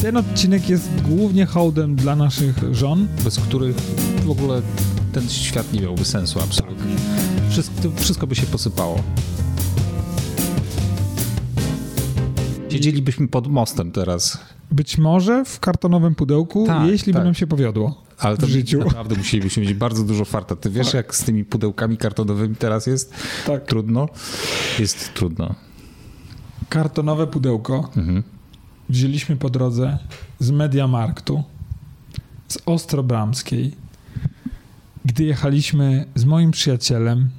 Ten odcinek jest głównie hołdem dla naszych żon. bez których w ogóle ten świat nie miałby sensu absolutnie. Wszystko, wszystko by się posypało. Siedzielibyśmy pod mostem teraz, Być może w kartonowym pudełku, Tak, jeśli by tak. nam się powiodło. ale to W życiu. naprawdę musielibyśmy mieć bardzo dużo farta. Ty wiesz, jak z tymi pudełkami kartonowymi teraz jest? Tak. Trudno? Jest trudno. Kartonowe pudełko Mhm. Wzięliśmy po drodze z Mediamarktu, z Ostrobramskiej, gdy jechaliśmy z moim przyjacielem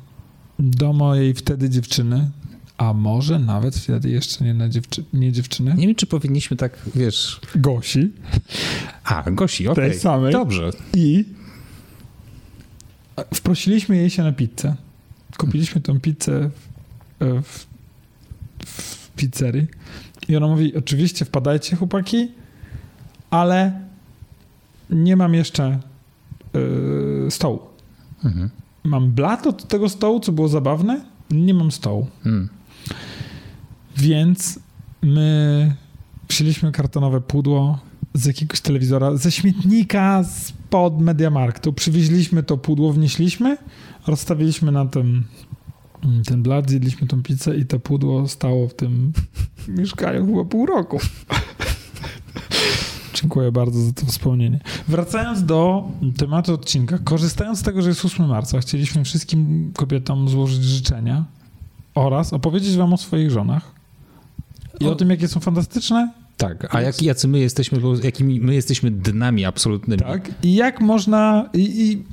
do mojej wtedy dziewczyny, a może nawet wtedy jeszcze nie, na dziewczy- nie dziewczyny, Nie wiem, czy powinniśmy tak, wiesz... Gosi A, Gosi, okej. Tej samej. Dobrze. i wprosiliśmy jej się na pizzę. Kupiliśmy tą pizzę w, w, w pizzerii i ona mówi, oczywiście wpadajcie chłopaki, ale nie mam jeszcze yy, stołu. Mhm. Mam blat od tego stołu, co było zabawne, nie mam stołu. Mm. Więc my wzięliśmy kartonowe pudło z jakiegoś telewizora, ze śmietnika spod Mediamarktu. Przywieźliśmy to pudło, wnieśliśmy, rozstawiliśmy na tym ten blat, zjedliśmy tą pizzę i to pudło stało w tym mieszkaniu chyba pół roku. Dziękuję bardzo za to wspomnienie. Wracając do tematu odcinka, korzystając z tego, że jest 8 marca, chcieliśmy wszystkim kobietom złożyć życzenia oraz opowiedzieć wam o swoich żonach i o, O- tym, jakie są fantastyczne, Tak, a jak, jacy my jesteśmy, bo jakimi my jesteśmy dnami absolutnymi. tak? I jak można, i, i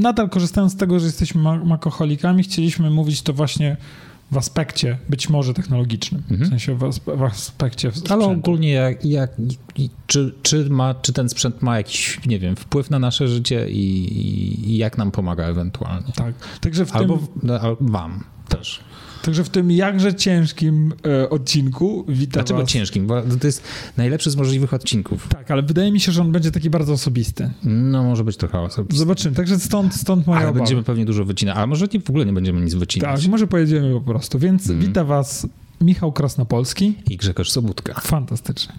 nadal korzystając z tego, że jesteśmy ma- makoholikami, chcieliśmy mówić to właśnie w aspekcie być może technologicznym, w Mhm. sensie w, aspe- w aspekcie Ale sprzętu. ogólnie jak, jak, czy, czy, ma, czy ten sprzęt ma jakiś, nie wiem, wpływ na nasze życie i, i jak nam pomaga ewentualnie. Tak. Także w, Albo tym, w- no, wam też. Także w tym jakże ciężkim e, odcinku witam Dlaczego was. ciężkim? Bo to jest najlepszy z możliwych odcinków. Tak, ale wydaje mi się, że on będzie taki bardzo osobisty. No może być trochę osobisty. Zobaczymy. Także stąd, stąd moja Ale obawa. będziemy pewnie dużo wycinać. Ale może nie, w ogóle nie będziemy nic wycinać. Tak, może pojedziemy po prostu. Więc Mhm. witam was Michał Krasnopolski. I Grzegorz Sobutka. Fantastycznie.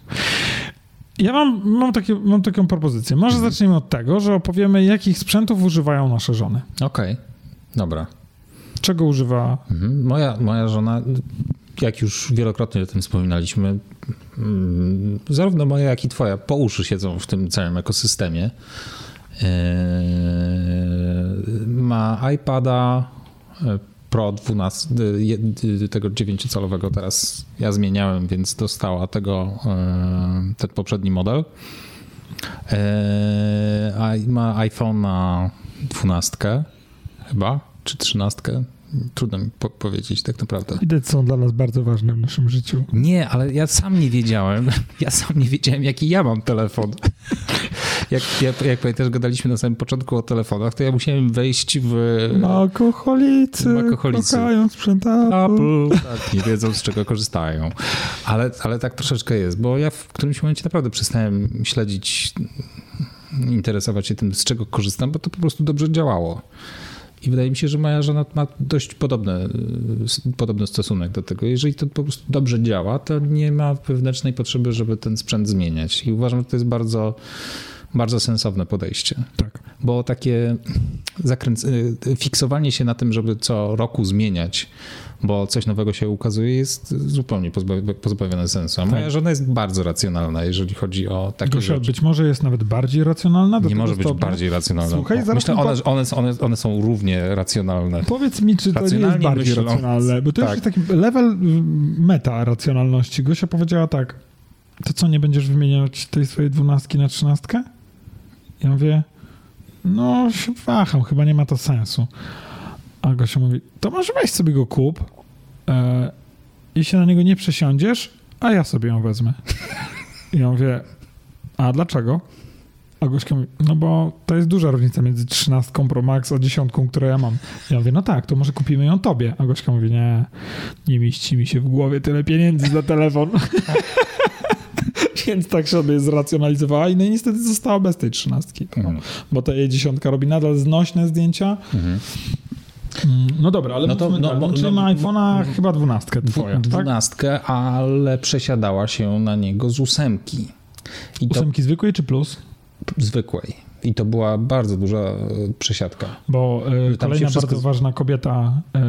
Ja mam, mam, takie, mam taką propozycję. Może Mhm. zaczniemy od tego, że opowiemy, jakich sprzętów używają nasze żony. Okej, dobra. Czego używa... Mhm. Moja, moja żona, jak już wielokrotnie o tym wspominaliśmy, mm, zarówno moja, jak i twoja po uszy siedzą w tym całym ekosystemie. Eee, Ma iPada e, Pro 12, y, tego 9-calowego teraz ja zmieniałem, więc dostała tego, e, ten poprzedni model. A ma iPhone'a 12 chyba, czy 13. Trudno mi po- powiedzieć tak naprawdę. Widać, są dla nas bardzo ważne w naszym życiu. Nie, ale ja sam nie wiedziałem. Ja sam nie wiedziałem, jaki ja mam telefon. Jak, jak, jak pamiętasz, gadaliśmy na samym początku o telefonach, to ja musiałem wejść w Makoholicy, Makoholicy. kochają sprzęt Apple. Apple. Tak, nie wiedzą, z czego korzystają. Ale, ale tak troszeczkę jest, bo ja w którymś momencie naprawdę przestałem śledzić, interesować się tym, z czego korzystam, bo to po prostu dobrze działało. I wydaje mi się, że moja żona ma dość podobny, podobny stosunek do tego. Jeżeli to po prostu dobrze działa, to nie ma wewnętrznej potrzeby, żeby ten sprzęt zmieniać. I uważam, że to jest bardzo, bardzo sensowne podejście. Tak. Bo takie zakręc... y, fiksowanie się na tym, żeby co roku zmieniać, bo coś nowego się ukazuje, jest zupełnie pozbawi- pozbawione sensu. A moja Tak. żona jest bardzo racjonalna, jeżeli chodzi o takie Gosia rzeczy. być może jest nawet bardziej racjonalna. do Nie może być stopnia. bardziej racjonalna. Słuchaj, zaraz Myślę, one, one, one, one są równie racjonalne. Powiedz mi, czy to nie jest bardziej myśląc. racjonalne, bo to Tak. jest taki level mm, meta racjonalności. Gosia powiedziała tak, to co, nie będziesz wymieniać tej swojej dwunastki na trzynastkę? Ja mówię, no się waham, chyba nie ma to sensu. A Gosia mówi, to może weź sobie go kup e, i się na niego nie przesiądziesz, a ja sobie ją wezmę. I ja mówię, a dlaczego? A Gośka mówi, no bo to jest duża różnica między 13 Pro Max a 10, którą ja mam. Ja mówię, no tak, to może kupimy ją tobie. A Gośka mówi, nie, nie mieści mi się w głowie tyle pieniędzy za telefon. Więc tak sobie zracjonalizowała i no i niestety została bez tej 13. Mhm. Bo ta jej dziesiątka robi nadal znośne zdjęcia. Mhm. Mm, No dobra, ale No to- to, no, no, czyli no, ma iPhone'a chyba 12 Dwu- twoja, tak? Dwunastkę, ale przesiadała się na niego z ósemki. I to Ósemki zwykłej czy plus? zwykłej. I to była bardzo duża e, przesiadka. Bo się kolejna wszystko bardzo ważna kobieta e,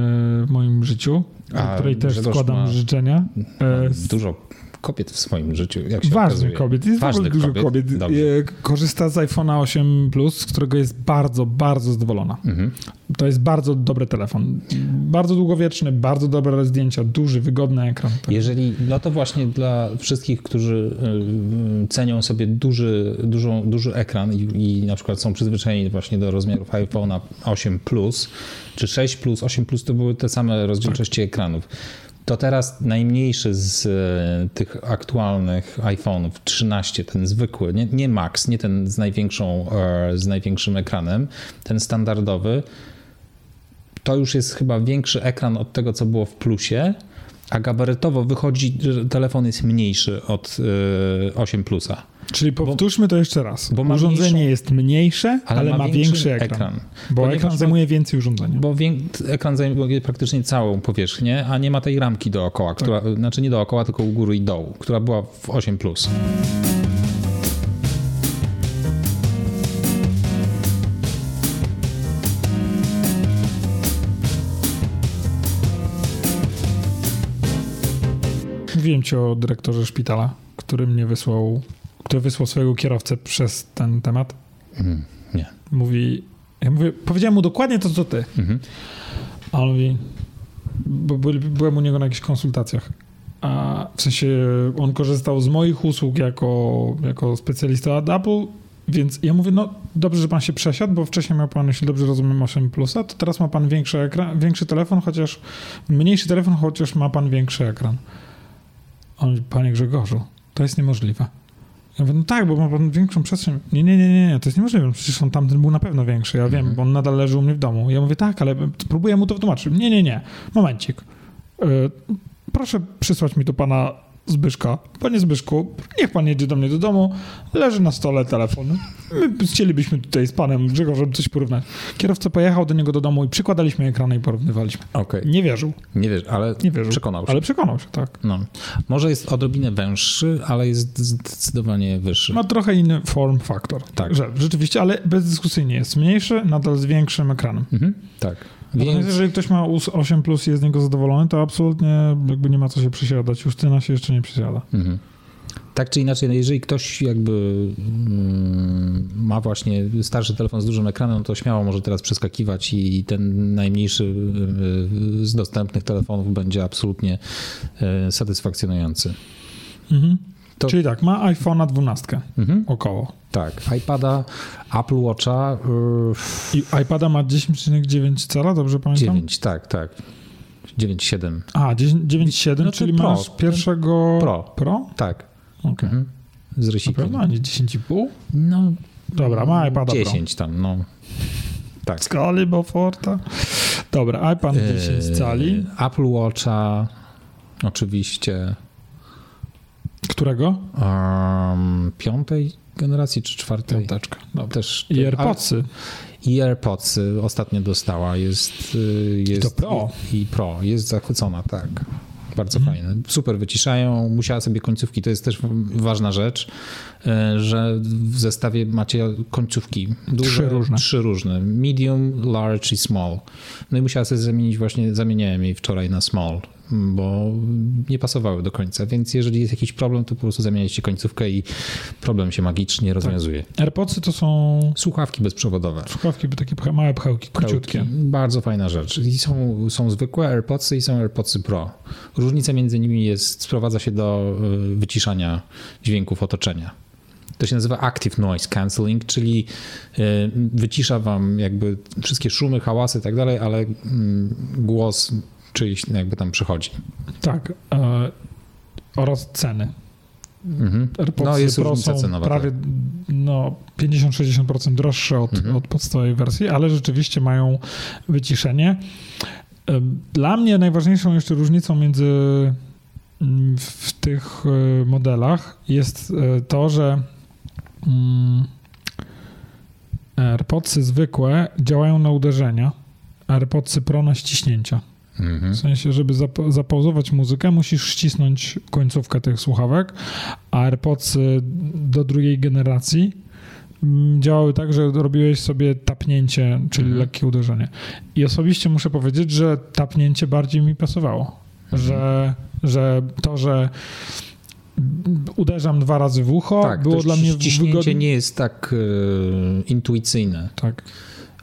w moim życiu, A, której też składam ma- życzenia. E, Dużo kobiet w swoim życiu, jak się Ważnych okazuje. kobiet, jest Ważnych dużo kobiet. kobiet. E, Korzysta z iPhone'a 8 Plus, z którego jest bardzo, bardzo zadowolona. Mhm. To jest bardzo dobry telefon. Bardzo długowieczny, bardzo dobre zdjęcia, duży, wygodny ekran. Tak. Jeżeli, no to właśnie dla wszystkich, którzy y, cenią sobie duży, dużą, duży ekran i, i na przykład są przyzwyczajeni właśnie do rozmiarów iPhone'a 8 Plus czy 6 Plus, 8 Plus to były te same rozdzielczości ekranów. To teraz najmniejszy z e, tych aktualnych iPhone'ów, 13, ten zwykły, nie, nie Max, nie ten z największą, e, z największym ekranem, ten standardowy, to już jest chyba większy ekran od tego, co było w plusie, a gabarytowo wychodzi, że telefon jest mniejszy od y, 8 plusa. Czyli powtórzmy to jeszcze raz. bo ma Urządzenie mniejszą- jest mniejsze, ale, ma, większy, ekran. Bo Ponieważ ekran ma- zajmuje więcej urządzenia. Bo ekran zajmuje praktycznie całą powierzchnię, a nie ma tej ramki dookoła, która, znaczy nie dookoła, tylko u góry i dołu, która była w 8 plus. Mówiłem ci o dyrektorze szpitala, który mnie wysłał, który wysłał swojego kierowcę przez ten temat. Mhm. Nie. Mówi, ja mówię, powiedziałem mu dokładnie to, co ty. Mhm. A on mówi, bo by- byłem u niego na jakichś konsultacjach. A w sensie on korzystał z moich usług jako, jako specjalista od Apple, więc ja mówię, no dobrze, że pan się przesiadł, bo wcześniej miał pan, jeśli dobrze rozumiem, 8 plusa, to teraz ma pan większy ekran, większy telefon, chociaż mniejszy telefon, chociaż ma pan większy ekran. On mówi, panie Grzegorzu, to jest niemożliwe. Ja mówię, no tak, bo ma pan większą przestrzeń. Nie, nie, nie, nie, nie, to jest niemożliwe. No Przecież on tamten był na pewno większy. Ja wiem, Mhm. bo on nadal leży u mnie w domu. Ja mówię, tak, ale próbuję mu to wytłumaczyć. Nie, nie, nie. Momencik. Y, proszę przysłać mi tu pana Zbyszka. Panie Zbyszku, niech pan jedzie do mnie do domu. Leży na stole telefon. My chcielibyśmy tutaj z panem Grzegorzem coś porównać. Kierowca pojechał do niego do domu i przykładaliśmy ekrany i porównywaliśmy. Okej. Nie wierzył. Nie wiesz, ale Nie wierzył. przekonał się. Ale przekonał się, tak. No. Może jest odrobinę węższy, ale jest zdecydowanie wyższy. Ma trochę inny form factor. Tak. Że, rzeczywiście, ale bezdyskusyjnie jest mniejszy, nadal z większym ekranem. Mhm. Tak. Więc jeżeli ktoś ma US 8 plus i jest z niego zadowolony, to absolutnie jakby nie ma co się przysiadać. Justyna się jeszcze nie przysiada. Mhm. Tak czy inaczej, no jeżeli ktoś jakby mm, ma właśnie starszy telefon z dużym ekranem, to śmiało może teraz przeskakiwać i ten najmniejszy y, z dostępnych telefonów będzie absolutnie y, satysfakcjonujący. Mhm. To- Czyli tak, ma iPhone'a 12 Mhm. około. Tak, iPada, Apple Watcha y, I iPada ma 10,9 cala, dobrze pamiętam? 9, tak, tak. 9,7. A, 10 9,7, No to czyli Pro. masz pierwszego... Pro. Pro? Tak. Okej. Mhm. Z Na rysikiem. pewno, a nie 10,5? No, Dobra, ma iPada 10 tam, no. Tak. Pro. Skali, Beauforta. Dobra, iPad 10 Yy, cali. Apple Watcha, oczywiście. Którego? Um, piątej generacji czy czwartej? Piąteczka. Dobra. Też. I AirPodsy. I AirPodsy ostatnio dostała. Jest, y, jest to Pro. I, I Pro. Jest zachwycona, tak. Bardzo Mhm. fajne. Super wyciszają. Musiała sobie końcówki. To jest też ważna rzecz, że w zestawie macie końcówki. Duże, Trzy różne. Trzy różne. Medium, large i small. No i musiała sobie zamienić właśnie, zamieniałem jej wczoraj na small, bo nie pasowały do końca. Więc jeżeli jest jakiś problem, to po prostu zamieniacie końcówkę i problem się magicznie rozwiązuje. AirPodsy to są Słuchawki bezprzewodowe. słuchawki takie małe pchełki, króciutkie. Bardzo fajna rzecz. I są, są zwykłe AirPodsy i są AirPodsy Pro. Różnica między nimi jest, sprowadza się do y, wyciszania dźwięków otoczenia. To się nazywa Active Noise Cancelling, czyli y, wycisza wam jakby wszystkie szumy, hałasy i tak dalej, ale mm, głos czyjś jakby tam przychodzi. Tak. E, oraz ceny. Mhm. AirPodsy No jest Pro różnica są cenowa. prawie no, 50-60% droższe od, Mhm. od podstawowej wersji, ale rzeczywiście mają wyciszenie. E, Dla mnie najważniejszą jeszcze różnicą między mm, w tych e, modelach jest e, to, że AirPodsy zwykłe działają na uderzenia, AirPodsy Pro na ściśnięcia. Mhm. W sensie, żeby zap- zapauzować muzykę, musisz ścisnąć końcówkę tych słuchawek, a AirPods do drugiej generacji mm, działały tak, że robiłeś sobie tapnięcie, czyli mhm. lekkie uderzenie. I osobiście muszę powiedzieć, że tapnięcie bardziej mi pasowało. Mhm. Że, że to, że uderzam dwa razy w ucho, tak, było dla mnie wygodne. nie jest tak e, intuicyjne. Tak.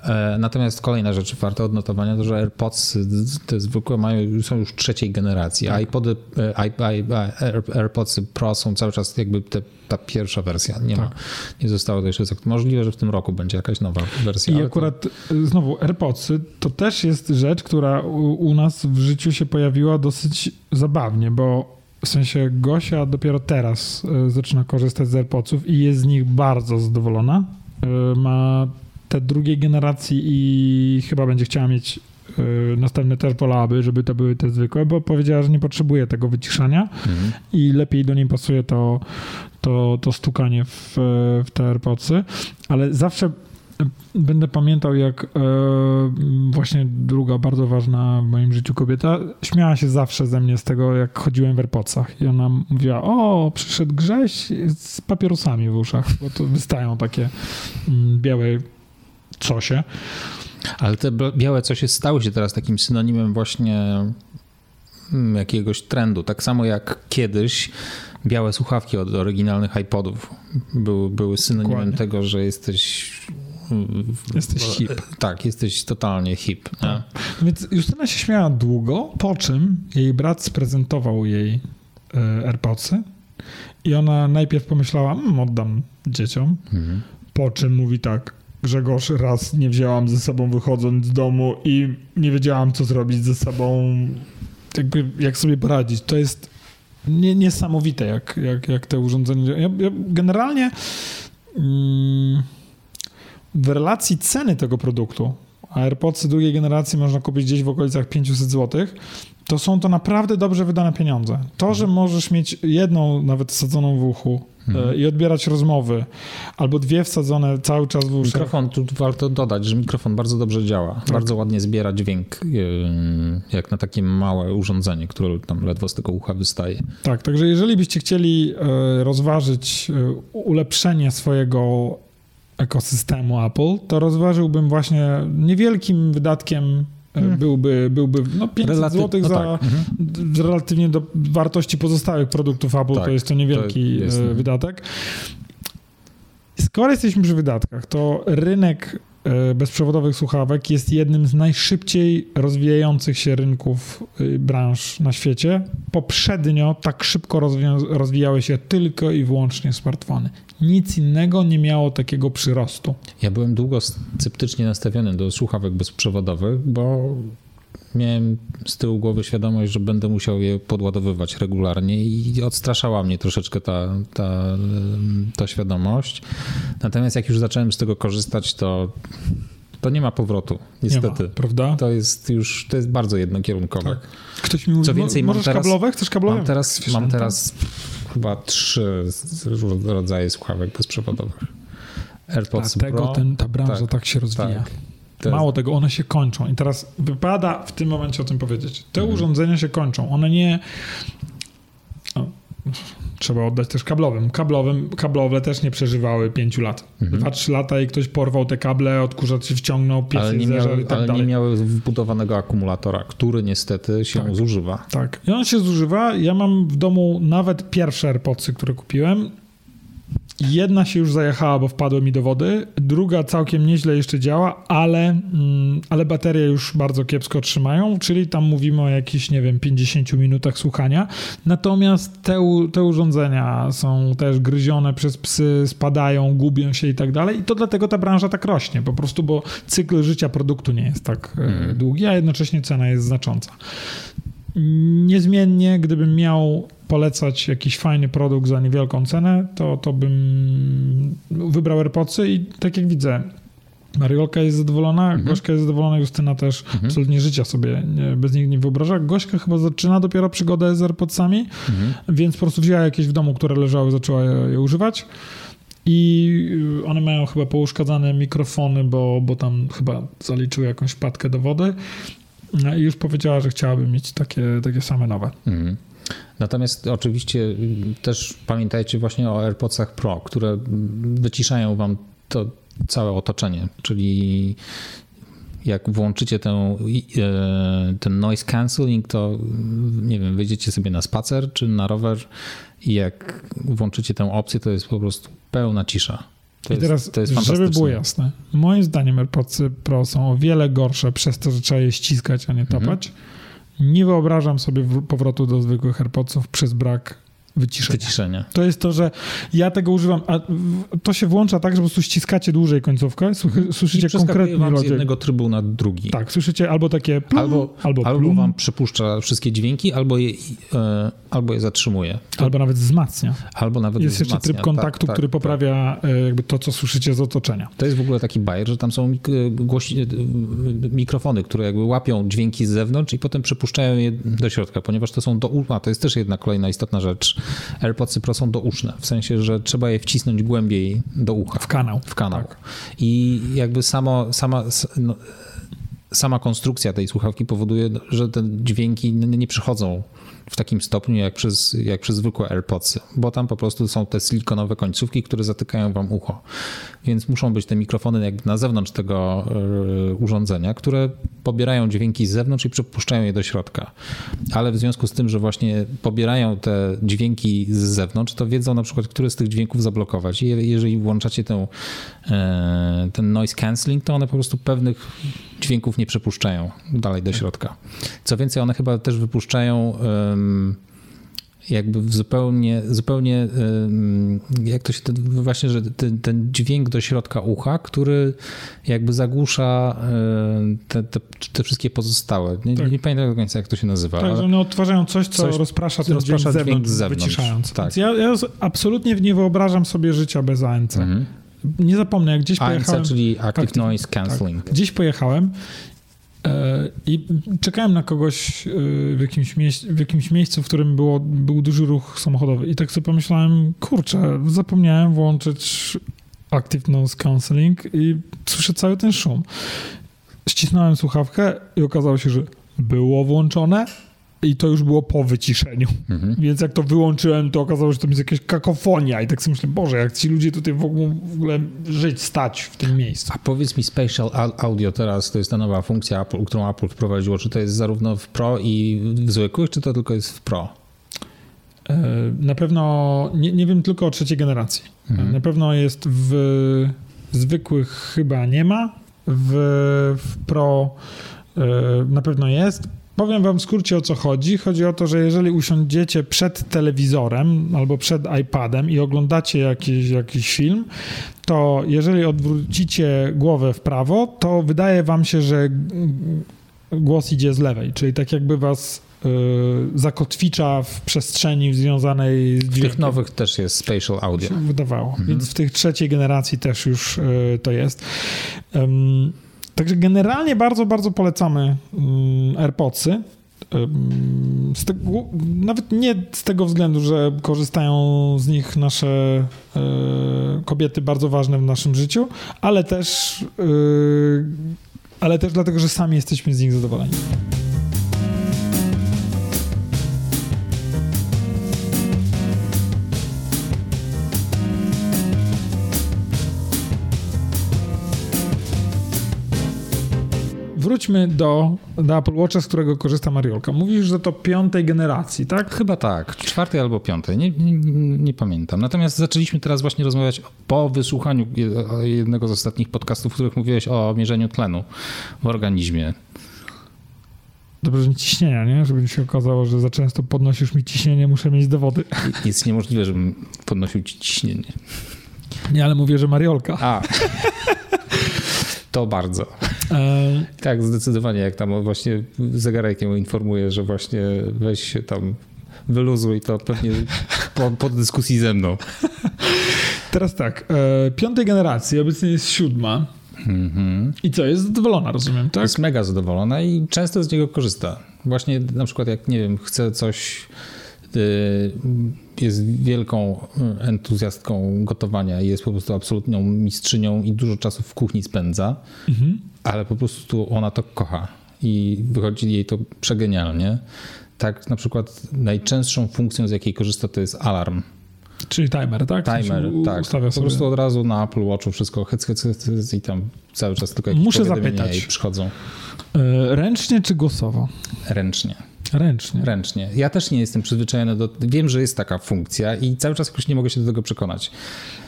E, natomiast kolejna rzecz warta odnotowania to, że AirPods te zwykłe mają, są już trzeciej generacji, tak. iPody, e, AirPods Pro są cały czas jakby te, ta pierwsza wersja. Nie, tak. ma, nie zostało to jeszcze możliwe, że w tym roku będzie jakaś nowa wersja. I akurat to... znowu AirPods to też jest rzecz, która u, u nas w życiu się pojawiła dosyć zabawnie, bo w sensie Gosia dopiero teraz zaczyna korzystać z AirPodsów i jest z nich bardzo zadowolona. Ma te drugiej generacji i chyba będzie chciała mieć y, następne też wolałaby, żeby to były te zwykłe, bo powiedziała, że nie potrzebuje tego wyciszania mhm. i lepiej do niej pasuje to, to, to stukanie w, w te AirPodsy, ale zawsze będę pamiętał, jak e, właśnie druga bardzo ważna w moim życiu kobieta śmiała się zawsze ze mnie z tego, jak chodziłem w AirPodsach i ona mówiła, o, przyszedł Grześ z papierosami w uszach, bo to wystają takie mm, białe cosie. Ale te białe cosie stały się teraz takim synonimem właśnie mm, jakiegoś trendu. Tak samo jak kiedyś białe słuchawki od oryginalnych iPodów były, były synonimem Dokładnie. tego, że jesteś Jesteś hip. Tak, jesteś totalnie hip. Tak. Więc Justyna się śmiała długo, po czym jej brat sprezentował jej e, AirPodsy i ona najpierw pomyślała, mmm, oddam dzieciom, mhm. po czym mówi tak, Grzegorz, raz nie wzięłam ze sobą wychodząc z domu i nie wiedziałam, co zrobić ze sobą, jakby jak sobie poradzić. To jest nie, niesamowite, jak, jak, jak te urządzenia. Ja, ja generalnie mm, w relacji ceny tego produktu, a AirPodsy drugiej generacji można kupić gdzieś w okolicach 500 zł, to są to naprawdę dobrze wydane pieniądze. To, że możesz mieć jedną nawet sadzoną w uchu, mhm. i odbierać rozmowy, albo dwie wsadzone cały czas w uszach. Mikrofon, tu warto dodać, że mikrofon bardzo dobrze działa. Tak. Bardzo ładnie zbiera dźwięk, jak na takie małe urządzenie, które tam ledwo z tego ucha wystaje. Tak, także jeżeli byście chcieli e, rozważyć e, ulepszenie swojego ekosystemu Apple, to rozważyłbym właśnie niewielkim wydatkiem Hmm. byłby, byłby no 500 Relaty... zł no za tak. mhm. relatywnie do wartości pozostałych produktów Apple, tak, to jest to niewielki to jest... E, wydatek. Skoro jesteśmy przy wydatkach, to rynek e, bezprzewodowych słuchawek jest jednym z najszybciej rozwijających się rynków e, branż na świecie. Poprzednio tak szybko rozwijały się tylko i wyłącznie smartfony nic innego nie miało takiego przyrostu. Ja byłem długo sceptycznie nastawiony do słuchawek bezprzewodowych, bo miałem z tyłu głowy świadomość, że będę musiał je podładowywać regularnie i odstraszała mnie troszeczkę ta, ta, ta świadomość. Natomiast jak już zacząłem z tego korzystać, to to nie ma powrotu, niestety. Ma, prawda? To jest już, to jest bardzo jednokierunkowe. Tak. Ktoś mi mówi, Co więcej, mam teraz, kablowe? Chcesz kablowe? Mam teraz, mam teraz chyba trzy rodzaje słuchawek bezprzewodowych. AirPods Dlatego Pro. Ten, ta branża tak, tak się rozwija. Tak. Mało tego, one się kończą. I teraz wypada w tym momencie o tym powiedzieć. Te mhm. urządzenia się kończą. One nie trzeba oddać też kablowym. Kablowym, kablowe też nie przeżywały pięciu lat. Mhm. Dwa, trzy lata i ktoś porwał te kable, odkurzacz się wciągnął, pies ale nie miały, i tak ale dalej. nie miały wbudowanego akumulatora, który niestety się tak. zużywa. Tak. I on się zużywa. Ja mam w domu nawet pierwsze AirPodsy, które kupiłem Jedna się już zajechała, bo wpadły mi do wody, druga całkiem nieźle jeszcze działa, ale, mm, ale baterie już bardzo kiepsko trzymają, czyli tam mówimy o jakichś, nie wiem, 50 minutach słuchania. Natomiast te, te urządzenia są też gryzione przez psy, spadają, gubią się i tak dalej. I to dlatego ta branża tak rośnie, po prostu, bo cykl życia produktu nie jest tak hmm. długi, a jednocześnie cena jest znacząca. Niezmiennie, gdybym miał polecać jakiś fajny produkt za niewielką cenę, to, to bym wybrał AirPodsy i tak jak widzę, Mariolka jest zadowolona, mhm. Gośka jest zadowolona, Justyna też mhm. absolutnie życia sobie bez nich nie wyobraża. Gośka chyba zaczyna dopiero przygodę z AirPodsami, mhm. więc po prostu wzięła jakieś w domu, które leżały, zaczęła je, je używać. I one mają chyba pouszkadzane mikrofony, bo, bo tam chyba zaliczyły jakąś wpadkę do wody No I już powiedziała, że chciałaby mieć takie, takie same nowe. Mhm. Natomiast oczywiście y, też pamiętajcie właśnie o AirPodsach Pro, które wyciszają wam to całe otoczenie, czyli jak włączycie tę, e, ten noise cancelling, to nie wiem, wyjdziecie sobie na spacer czy na rower i jak włączycie tę opcję, to jest po prostu pełna cisza. To I teraz, to jest żeby było jasne, moim zdaniem AirPods Pro są o wiele gorsze przez to, że trzeba je ściskać, a nie tapać. Mhm. Nie wyobrażam sobie powrotu do zwykłych AirPodsów przez brak wyciszenia. wyciszenia. To jest to, że ja tego używam, a to się włącza tak, że po prostu ściskacie dłużej końcówkę, słyszycie konkretny wam rodzaj. z jednego trybu na drugi. Tak, słyszycie albo takie plum, albo, albo, albo wam przepuszcza wszystkie dźwięki, albo je, e, albo je zatrzymuje. Albo nawet wzmacnia. Albo nawet Jest wzmacnia. jeszcze tryb kontaktu, tak, tak, który tak, poprawia tak. jakby to, co słyszycie z otoczenia. To jest w ogóle taki bajer, że tam są głosi, e, mikrofony, które jakby łapią dźwięki z zewnątrz i potem przepuszczają je do środka, ponieważ to są do ucha. To jest też jedna kolejna istotna rzecz AirPodsy Pro są douszne, w sensie, że trzeba je wcisnąć głębiej do ucha. W kanał. W kanał. Tak. I jakby samo, sama, no, sama konstrukcja tej słuchawki powoduje, że te dźwięki nie przychodzą w takim stopniu jak przez, jak przez zwykłe AirPodsy, bo tam po prostu są te silikonowe końcówki, które zatykają wam ucho. Więc muszą być te mikrofony jakby na zewnątrz tego e, urządzenia, które pobierają dźwięki z zewnątrz i przepuszczają je do środka. Ale w związku z tym, że właśnie pobierają te dźwięki z zewnątrz, to wiedzą na przykład, które z tych dźwięków zablokować. I jeżeli włączacie tę, e, ten noise cancelling, to one po prostu pewnych dźwięków nie przepuszczają dalej do środka. Co więcej, one chyba też wypuszczają jakby zupełnie, zupełnie jak to się, właśnie, że ten, ten, dźwięk do środka ucha, który jakby zagłusza te, te, te wszystkie pozostałe. Nie, tak. nie, pamiętam do końca, jak to się nazywa. Tak, że one odtwarzają coś, co coś, rozprasza ten rozprasza dźwięk, dźwięk z zewnątrz, wyciszając. Tak. Ja, ja, absolutnie nie wyobrażam sobie życia bez ANC. Mhm. Nie zapomnę, jak gdzieś ANC, pojechałem... czyli Active Noise Cancelling. Tak, gdzieś pojechałem E, I czekałem na kogoś e, w jakimś, miejscu, w jakimś miejscu, w którym było, był duży ruch samochodowy. I tak sobie pomyślałem, kurczę, zapomniałem włączyć Active Noise Counseling i słyszę cały ten szum. Ścisnąłem słuchawkę i okazało się, że było włączone, i to już było po wyciszeniu. Mhm. Więc jak to wyłączyłem, to okazało się, że to jest jakaś kakofonia. I tak sobie myślę, Boże, jak ci ludzie tutaj mogą w ogóle żyć, stać w tym miejscu. A powiedz mi, Spatial Audio teraz to jest ta nowa funkcja, Apple, którą Apple wprowadziło. Czy to jest zarówno w Pro i w zwykłych, czy to tylko jest w Pro? E, na pewno, nie, nie wiem tylko o trzeciej generacji. Mhm. Na pewno jest w zwykłych chyba nie ma, w, w Pro e, na pewno jest. Powiem wam w skrócie o co chodzi. Chodzi o to, że jeżeli usiądziecie przed telewizorem albo przed iPadem i oglądacie jakiś, jakiś film, to jeżeli odwrócicie głowę w prawo, to wydaje wam się, że głos idzie z lewej, czyli tak jakby was y, zakotwicza w przestrzeni związanej z dźwiękiem. W tych nowych też jest spatial audio. Wydawało, mhm. więc w tych trzeciej generacji też już y, to jest. Także generalnie bardzo, bardzo polecamy mm, AirPodsy. Tego, nawet nie z tego względu, że korzystają z nich nasze e, kobiety bardzo ważne w naszym życiu, ale też, e, ale też dlatego, że sami jesteśmy z nich zadowoleni. Wróćmy do, do Apple Watcha, z którego korzysta Mariolka. Mówisz, że to piątej generacji, tak? Chyba tak, czwartej albo piątej, nie, nie, nie, pamiętam. Natomiast zaczęliśmy teraz właśnie rozmawiać po wysłuchaniu jednego z ostatnich podcastów, w których mówiłeś o mierzeniu tlenu w organizmie. Dobrze, że nie ciśnienia, nie? Żeby mi się okazało, że za często podnosisz mi ciśnienie, muszę mieć dowody. Jest niemożliwe, żebym podnosił ci ciśnienie. Nie, ale mówię, że Mariolka. A. To bardzo. E... Tak, zdecydowanie. Jak tam właśnie zegarek ją informuje, że właśnie weź się tam wyluzuj, to pewnie po, po dyskusji ze mną. Teraz tak. E, piątej generacji, obecnie jest siódma. Mm-hmm. I co, jest zadowolona, rozumiem, tak? Jest mega zadowolona i często z niego korzysta. Właśnie na przykład jak, nie wiem, chce coś y, jest wielką entuzjastką gotowania i jest po prostu absolutną mistrzynią i dużo czasu w kuchni spędza, mhm. Ale po prostu ona to kocha. i wychodzi jej to przegenialnie. Tak na przykład najczęstszą funkcją, z jakiej korzysta, to jest alarm. Czyli timer, tak? Timer, u- tak. Ustawia Po sobie. prostu od razu na Apple Watchu wszystko hyc, hyc, hyc, i tam cały czas tylko jakieś Muszę zapytać. i przychodzą E, Ręcznie czy głosowo? ręcznie. Ręcznie. Ręcznie. Ja też nie jestem przyzwyczajony do. Wiem, że jest taka funkcja i cały czas jakoś nie mogę się do tego przekonać.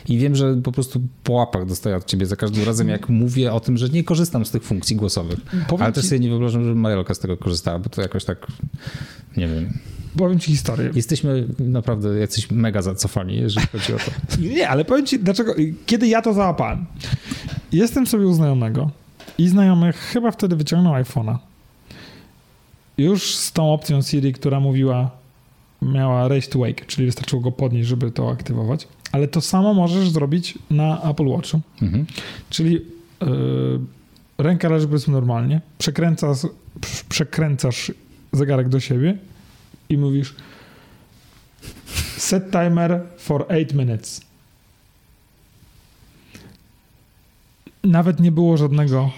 I wiem, że po prostu po łapach dostaję od ciebie za każdym razem, jak mówię o tym, że nie korzystam z tych funkcji głosowych. Powiem Ale też ci- sobie nie wyobrażam, żeby Mariolka z tego korzystała, bo to jakoś tak. Nie wiem. Powiem ci historię. Jesteśmy naprawdę jacyś mega zacofani, jeżeli chodzi o to. Nie, ale powiem ci, dlaczego. Kiedy ja to załapałem. Jestem sobie u znajomego i znajomy chyba wtedy wyciągnął iPhone'a. Już z tą opcją Siri, która mówiła, miała raise to wake, czyli wystarczyło go podnieść, żeby to aktywować. Ale to samo możesz zrobić na Apple Watchu. Mhm. Czyli yy, ręka leży powiedzmy normalnie, przekręcasz, przekręcasz zegarek do siebie i mówisz set timer for 8 minutes. Nawet nie było żadnego.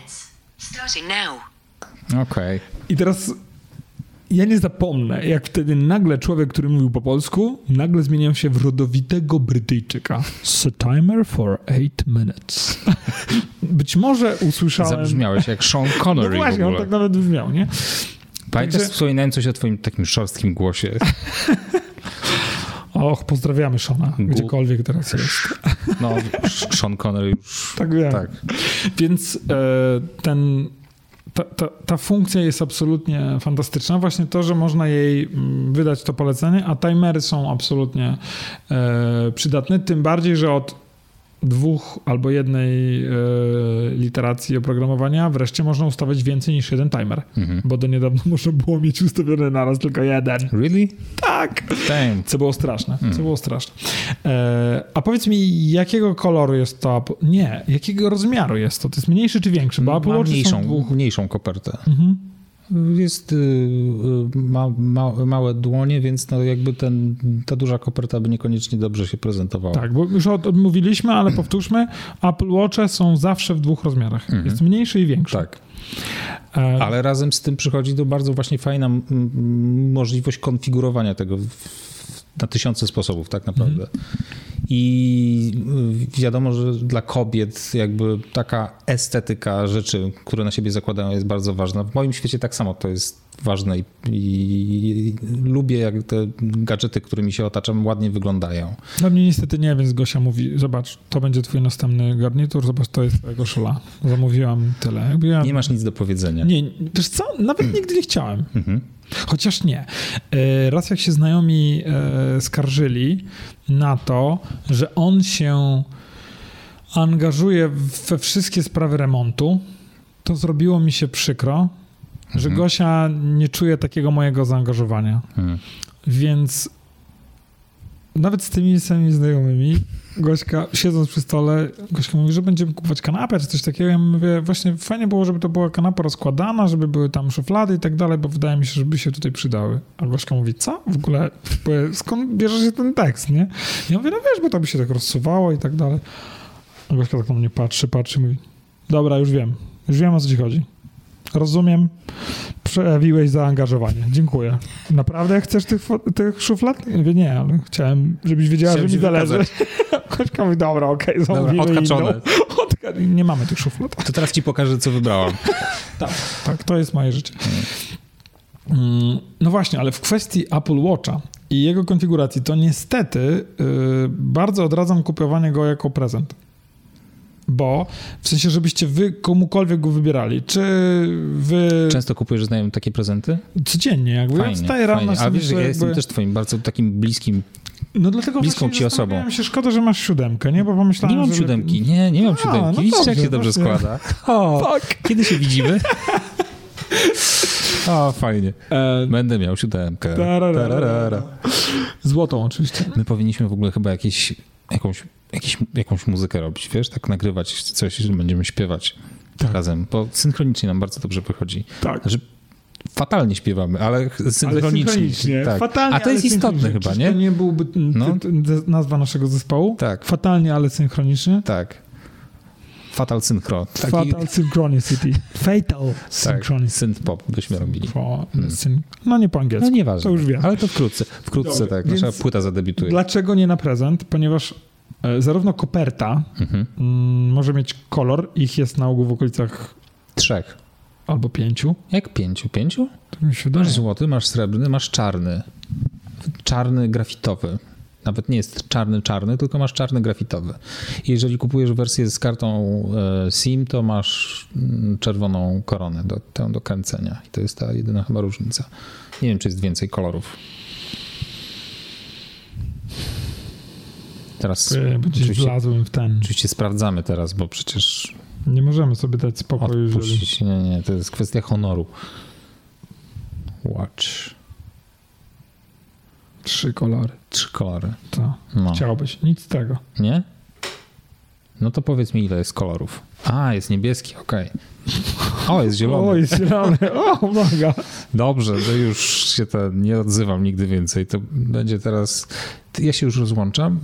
Starting now. Okej. I teraz ja nie zapomnę, jak wtedy nagle człowiek, który mówił po polsku, nagle zmieniał się w rodowitego Brytyjczyka. Set timer for 8 minutes. Być może usłyszałem... Zabrzmiałeś jak Sean No Connery w właśnie, on tak nawet brzmiał, nie? Pamiętasz, Także- wspominałem coś o twoim takim szorstkim głosie. Och, pozdrawiamy Shona, Gu- gdziekolwiek teraz jest. No, Sean Connery już... Tak wiem. Tak. Więc e, ten, ta, ta, ta funkcja jest absolutnie fantastyczna. Właśnie to, że można jej mm, wydać to polecenie, a timery są absolutnie e, przydatne. Tym bardziej, że od dwóch albo jednej e, literacji oprogramowania wreszcie można ustawiać więcej niż jeden timer. Mhm. Bo do niedawna można było mieć ustawiony naraz tylko jeden. Really? Tak! Damn. Co było straszne, co było straszne. E, a powiedz mi, jakiego koloru jest to? Nie, jakiego rozmiaru jest to? To jest mniejszy czy większy? Bo Apple Ma mniejszą, dwóch. mniejszą kopertę. Mhm. Jest y, y, ma, ma, małe dłonie, więc no jakby ten, ta duża koperta by niekoniecznie dobrze się prezentowała. Tak, bo już od- odmówiliśmy, ale powtórzmy, Apple Watche są zawsze w dwóch rozmiarach. Jest mniejszy i większy. Mhm. Tak. E, Ale razem z tym przychodzi do bardzo właśnie fajna możliwość konfigurowania tego w, na tysiące sposobów tak naprawdę. I wiadomo, że dla kobiet jakby taka estetyka rzeczy, które na siebie zakładają jest bardzo ważna. W moim świecie tak samo to jest ważne i, i lubię jak te gadżety, którymi się otaczam ładnie wyglądają. No mnie niestety nie, więc Gosia mówi, zobacz, to będzie twój następny garnitur, zobacz, to jest twojego szula. Zamówiłam tyle. Ja... Nie masz nic do powiedzenia. Nie, wiesz co, nawet nigdy nie chciałem. Mhm. Chociaż nie. E, Raz jak się znajomi e, skarżyli na to, że on się angażuje we wszystkie sprawy remontu, to zrobiło mi się przykro, że Mhm. Gosia nie czuje takiego mojego zaangażowania. Mhm. Więc nawet z tymi samymi znajomymi, Gośka, siedząc przy stole, Gośka mówi, że będziemy kupować kanapę czy coś takiego. Ja mówię, właśnie fajnie było, żeby to była kanapa rozkładana, żeby były tam szuflady i tak dalej, bo wydaje mi się, żeby się tutaj przydały. A Gośka mówi, co? W ogóle, skąd bierze się ten tekst, nie? Ja mówię, no wiesz, bo to by się tak rozsuwało i tak dalej. A Gośka tak na mnie patrzy, patrzy i mówi, dobra, już wiem, już wiem o co ci chodzi. Rozumiem, przejawiłeś zaangażowanie. Dziękuję. Naprawdę chcesz tych, tych szuflad? Mówię, nie, ale chciałem, żebyś wiedziała, Chciałem że mi zależy. Kośka mówi, dobra, okej, Dobra, zamówimy odhaczone. inną. Odka- nie mamy tych szuflad. To teraz ci pokażę, co wybrałam. Tak, tak, to jest moje życie. Mm, No właśnie, ale w kwestii Apple Watcha i jego konfiguracji, to niestety y, bardzo odradzam kupowanie go jako prezent. Bo w sensie, żebyście wy komukolwiek go wybierali, czy wy Często kupujesz znajomym takie prezenty? codziennie, jakby ja Fajnie, wstaję rano, fajnie. A sobie wiesz, że ja jakby- jestem też twoim bardzo takim bliskim. No dlatego bliską ci osobą. się, szkoda, że masz siódemkę, nie? Bo pomyślałem, Nie mam że siódemki, nie, nie mam A, siódemki. no Widzisz, jak dobrze, się dobrze właśnie. składa. O, Tak. kiedy się widzimy? O, fajnie. E, Będę miał siódemkę. Tararara. Złotą oczywiście. My powinniśmy w ogóle chyba jakieś, jakąś, jakieś, jakąś muzykę robić, wiesz? Tak nagrywać coś, że będziemy śpiewać Tak. razem, bo synchronicznie nam bardzo dobrze wychodzi. Tak. Znaczy, fatalnie śpiewamy, ale Ale synchronicznie. synchronicznie. Tak. Fatalnie, A to jest istotne synchronicznie. chyba, Czyż nie? To nie byłby No. nazwa naszego zespołu? Tak. Fatalnie, ale synchronicznie. Tak. Fatal Synchro. Taki, Fatal Synchronicity. Fatal tak, Synchronicity. synth pop byśmy robili. Syn- No nie po angielsku. No nieważne. To już wiem. Ale to wkrótce. Wkrótce tak. więc Nasza płyta zadebiutuje. Dlaczego nie na prezent? Ponieważ e, zarówno koperta Mhm. mm, może mieć kolor, ich jest na ogół w okolicach Trzech. albo pięciu. Jak pięciu? Pięciu? Tak mi się wydaje. Masz złoty, masz srebrny, masz czarny. Czarny grafitowy. Nawet nie jest czarny, czarny, tylko masz czarny grafitowy. I jeżeli kupujesz wersję z kartą e, SIM, to masz mm, czerwoną koronę do, tę do kręcenia. I to jest ta jedyna chyba różnica. Nie wiem, czy jest więcej kolorów. Teraz oczywiście, w ten. oczywiście sprawdzamy teraz, bo przecież Nie możemy sobie dać spokoju, jeżeli... odpuścić. Nie, nie, to jest kwestia honoru. Watch. Trzy kolory. Trzy kolory. To No. chciałbyś. Nic z tego. Nie? No to powiedz mi, ile jest kolorów. A, jest niebieski, okej. O, jest zielony. O, jest zielony. O, uwaga. Dobrze, to już się to nie odzywam nigdy więcej. To będzie teraz... Ja się już rozłączam.